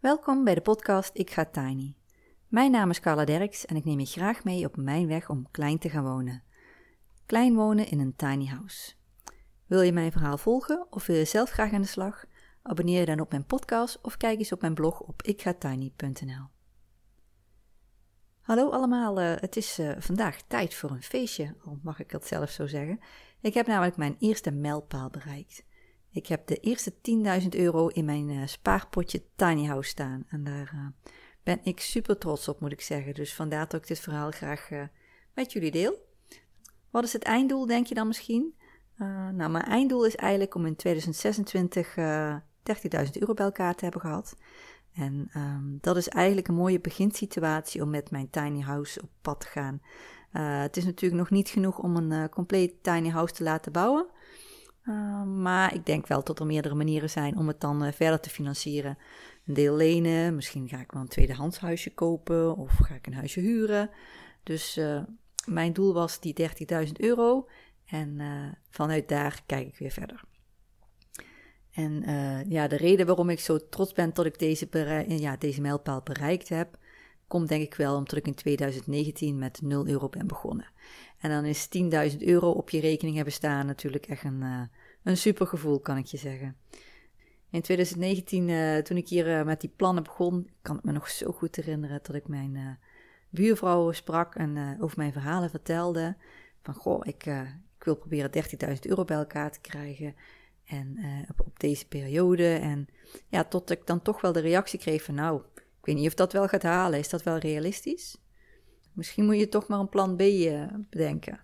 Welkom bij de podcast Ik ga Tiny. Mijn naam is Carla Derks en ik neem je graag mee op mijn weg om klein te gaan wonen. Klein wonen in een tiny house. Wil je mijn verhaal volgen of wil je zelf graag aan de slag? Abonneer je dan op mijn podcast of kijk eens op mijn blog op ikgatiny.nl. Hallo allemaal, uh, het is uh, vandaag tijd voor een feestje, al mag ik het zelf zo zeggen. Ik heb namelijk mijn eerste mijlpaal bereikt. Ik heb de eerste 10.000 euro in mijn uh, spaarpotje Tiny House staan. En daar ben ik super trots op, moet ik zeggen. Dus vandaar dat ik dit verhaal graag met jullie deel. Wat is het einddoel, denk je dan misschien? nou, mijn einddoel is eigenlijk om in 2026 30.000 euro bij elkaar te hebben gehad. En um, dat is eigenlijk een mooie beginsituatie om met mijn tiny house op pad te gaan. Het is natuurlijk nog niet genoeg om een compleet tiny house te laten bouwen. Uh, maar ik denk wel dat er meerdere manieren zijn om het dan verder te financieren. Een deel lenen, misschien ga ik wel een tweedehands huisje kopen of ga ik een huisje huren. Dus mijn doel was die 30.000 euro en vanuit daar kijk ik weer verder. En ja, de reden waarom ik zo trots ben dat ik deze, ja, deze mijlpaal bereikt heb, komt denk ik wel omdat ik in 2019 met 0 euro ben begonnen. En dan is 10.000 euro op je rekening hebben staan natuurlijk echt een, een super gevoel, kan ik je zeggen. In 2019, uh, toen ik hier met die plannen begon, kan ik me nog zo goed herinneren dat ik mijn buurvrouw sprak en over mijn verhalen vertelde. Van goh, ik, ik wil proberen 30.000 euro bij elkaar te krijgen. En op, op, deze periode. En ja, tot ik dan toch wel de reactie kreeg van nou, ik weet niet of dat wel gaat halen. Is dat wel realistisch? Misschien moet je toch maar een plan B bedenken.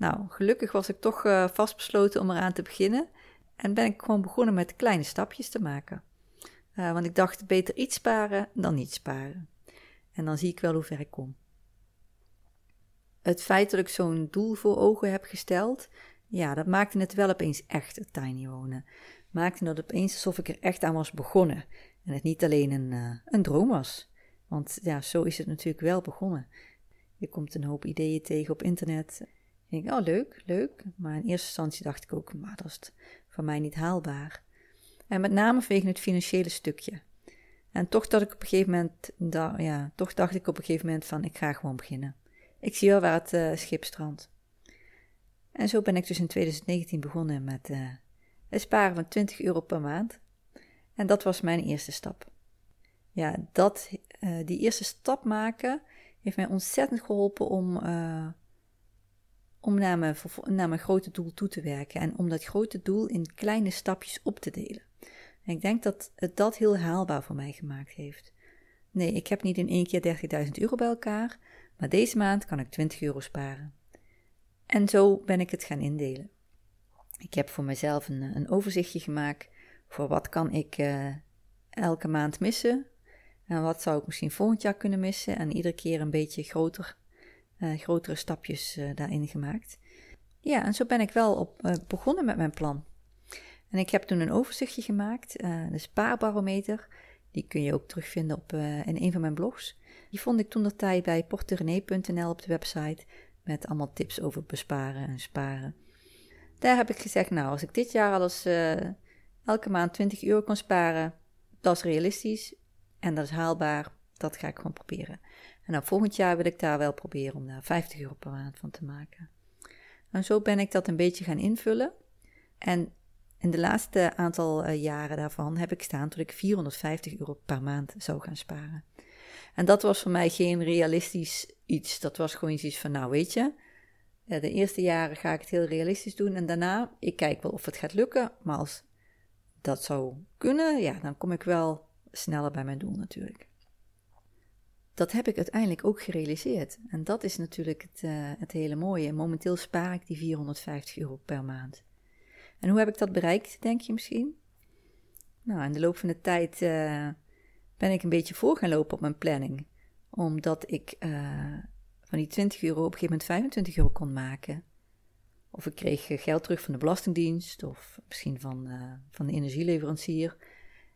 Nou, gelukkig was ik toch uh, vastbesloten om eraan te beginnen. En ben ik gewoon begonnen met kleine stapjes te maken. want ik dacht beter iets sparen dan niet sparen. En dan zie ik wel hoe ver ik kom. Het feit dat ik zo'n doel voor ogen heb gesteld, ja, dat maakte het wel opeens echt, het tiny wonen. Maakte het opeens alsof ik er echt aan was begonnen. En het niet alleen een, uh, een droom was. Want ja, zo is het natuurlijk wel begonnen. Je komt een hoop ideeën tegen op internet. Ik denk, oh leuk, leuk. Maar in eerste instantie dacht ik ook, maar dat is voor mij niet haalbaar. En met name vanwege het financiële stukje. En toch dacht ik op een gegeven moment, ja, toch dacht ik op een gegeven moment van, ik ga gewoon beginnen. Ik zie wel waar het uh, schip strandt. En zo ben ik dus in 2019 begonnen met uh, het sparen van 20 euro per maand. En dat was mijn eerste stap. Ja, dat, uh, die eerste stap maken heeft mij ontzettend geholpen om, om naar, mijn, naar mijn grote doel toe te werken. En om dat grote doel in kleine stapjes op te delen. En ik denk dat het dat heel haalbaar voor mij gemaakt heeft. Nee, ik heb niet in één keer 30.000 euro bij elkaar, maar deze maand kan ik 20 euro sparen. En zo ben ik het gaan indelen. Ik heb voor mezelf een, een overzichtje gemaakt voor wat kan ik uh, elke maand missen en wat zou ik misschien volgend jaar kunnen missen en iedere keer een beetje groter, uh, grotere stapjes uh, daarin gemaakt. Ja, en zo ben ik wel op, begonnen met mijn plan. En ik heb toen een overzichtje gemaakt, de spaarbarometer. Die kun je ook terugvinden op, in een van mijn blogs. Die vond ik toen de tijd bij porterenee.nl op de website met allemaal tips over besparen en sparen. Daar heb ik gezegd, nou, als ik dit jaar alles uh, elke maand 20 euro kan sparen, dat is realistisch en dat is haalbaar. Dat ga ik gewoon proberen. En volgend jaar wil ik daar wel proberen om daar 50 euro per maand van te maken. En zo ben ik dat een beetje gaan invullen. En in de laatste aantal uh, jaren daarvan heb ik staan dat ik 450 euro per maand zou gaan sparen. En dat was voor mij geen realistisch iets. Dat was gewoon iets van, nou weet je, de eerste jaren ga ik het heel realistisch doen en daarna, ik kijk wel of het gaat lukken, maar als dat zou kunnen, ja, dan kom ik wel sneller bij mijn doel natuurlijk. Dat heb ik uiteindelijk ook gerealiseerd. En dat is natuurlijk het, uh, het hele mooie. Momenteel spaar ik die 450 euro per maand. En hoe heb ik dat bereikt, denk je misschien? Nou, in de loop van de tijd uh, ben ik een beetje voor gaan lopen op mijn planning. Omdat ik uh, van die 20 euro op een gegeven moment 25 euro kon maken. Of ik kreeg geld terug van de Belastingdienst of misschien van, van de energieleverancier.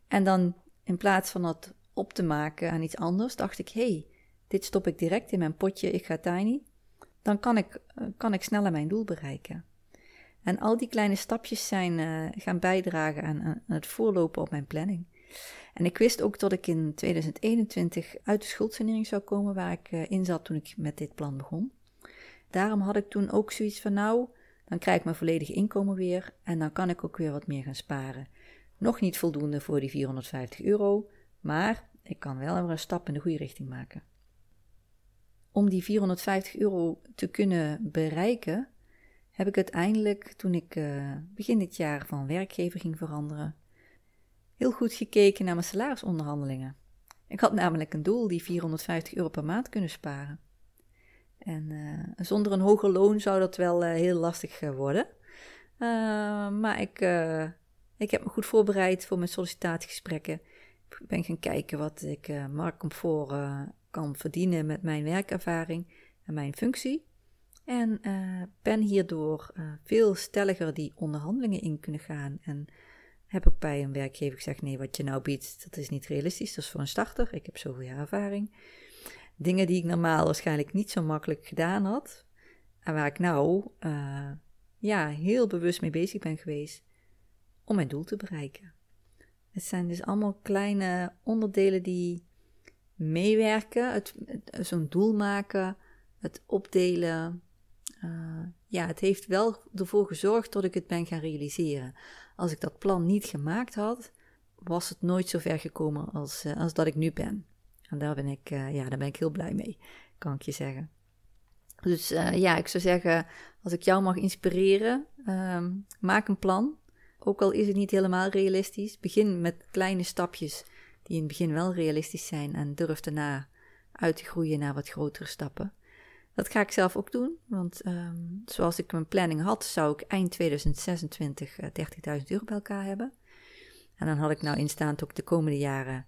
En dan in plaats van dat op te maken aan iets anders, dacht ik: hé, hey, dit stop ik direct in mijn potje, ik ga tiny. Dan kan ik, uh, kan ik sneller mijn doel bereiken. En al die kleine stapjes zijn uh, gaan bijdragen aan, het voorlopen op mijn planning. En ik wist ook dat ik in 2021 uit de schuldsanering zou komen waar ik uh, in zat toen ik met dit plan begon. Daarom had ik toen ook zoiets van nou, dan krijg ik mijn volledige inkomen weer en dan kan ik ook weer wat meer gaan sparen. Nog niet voldoende voor die 450 euro, maar ik kan wel weer een stap in de goede richting maken. Om die 450 euro te kunnen bereiken, heb ik uiteindelijk, toen ik uh, begin dit jaar van werkgever ging veranderen, heel goed gekeken naar mijn salarisonderhandelingen. Ik had namelijk een doel die 450 euro per maand kunnen sparen. En uh, zonder een hoger loon zou dat wel uh, heel lastig worden. maar ik, ik heb me goed voorbereid voor mijn sollicitatiegesprekken. Ben gaan kijken wat ik marktcomfort kan verdienen met mijn werkervaring en mijn functie. En uh, ben hierdoor uh, veel stelliger die onderhandelingen in kunnen gaan. En heb ook bij een werkgever gezegd: nee, wat je nou biedt, dat is niet realistisch. Dat is voor een starter. Ik heb zoveel jaar ervaring. Dingen die ik normaal waarschijnlijk niet zo makkelijk gedaan had. En waar ik nou uh, ja, heel bewust mee bezig ben geweest om mijn doel te bereiken. Het zijn dus allemaal kleine onderdelen die meewerken, het, zo'n doel maken, het opdelen. Uh, ja, het heeft wel ervoor gezorgd dat ik het ben gaan realiseren. Als ik dat plan niet gemaakt had, was het nooit zo ver gekomen als, uh, als dat ik nu ben. En daar ben ik, uh, ja, daar ben ik heel blij mee, kan ik je zeggen. Dus ja, ik zou zeggen, als ik jou mag inspireren, um, maak een plan. Ook al is het niet helemaal realistisch, begin met kleine stapjes die in het begin wel realistisch zijn en durf daarna uit te groeien naar wat grotere stappen. Dat ga ik zelf ook doen, want um, zoals ik mijn planning had, zou ik eind 2026 uh, 30.000 euro bij elkaar hebben. En dan had ik nou instaand ook de komende jaren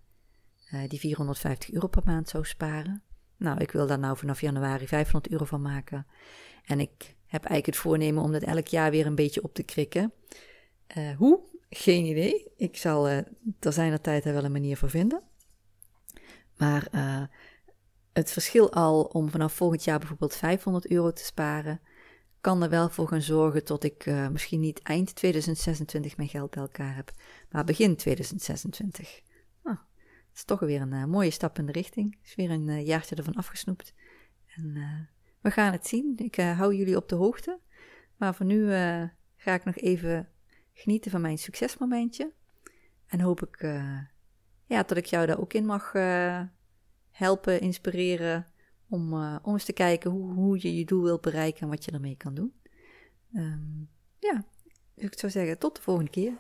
uh, die 450 euro per maand zou sparen. Nou, ik wil daar nou vanaf januari 500 euro van maken. En ik heb eigenlijk het voornemen om dat elk jaar weer een beetje op te krikken. Uh, hoe? Geen idee. Ik zal uh, er zijn tijd wel een manier voor vinden. Maar uh, het verschil al om vanaf volgend jaar bijvoorbeeld 500 euro te sparen, kan er wel voor gaan zorgen tot ik misschien niet eind 2026 mijn geld bij elkaar heb, maar begin 2026. Nou, het is toch weer een mooie stap in de richting. is weer een jaartje ervan afgesnoept. En we gaan het zien. Ik hou jullie op de hoogte. Maar voor nu ga ik nog even genieten van mijn succesmomentje. En hoop ik uh, ja, dat ik jou daar ook in mag uh, helpen, inspireren. Om, uh, om eens te kijken hoe, hoe je je doel wilt bereiken en wat je ermee kan doen. Um, ja, dus ik zou zeggen, tot de volgende keer.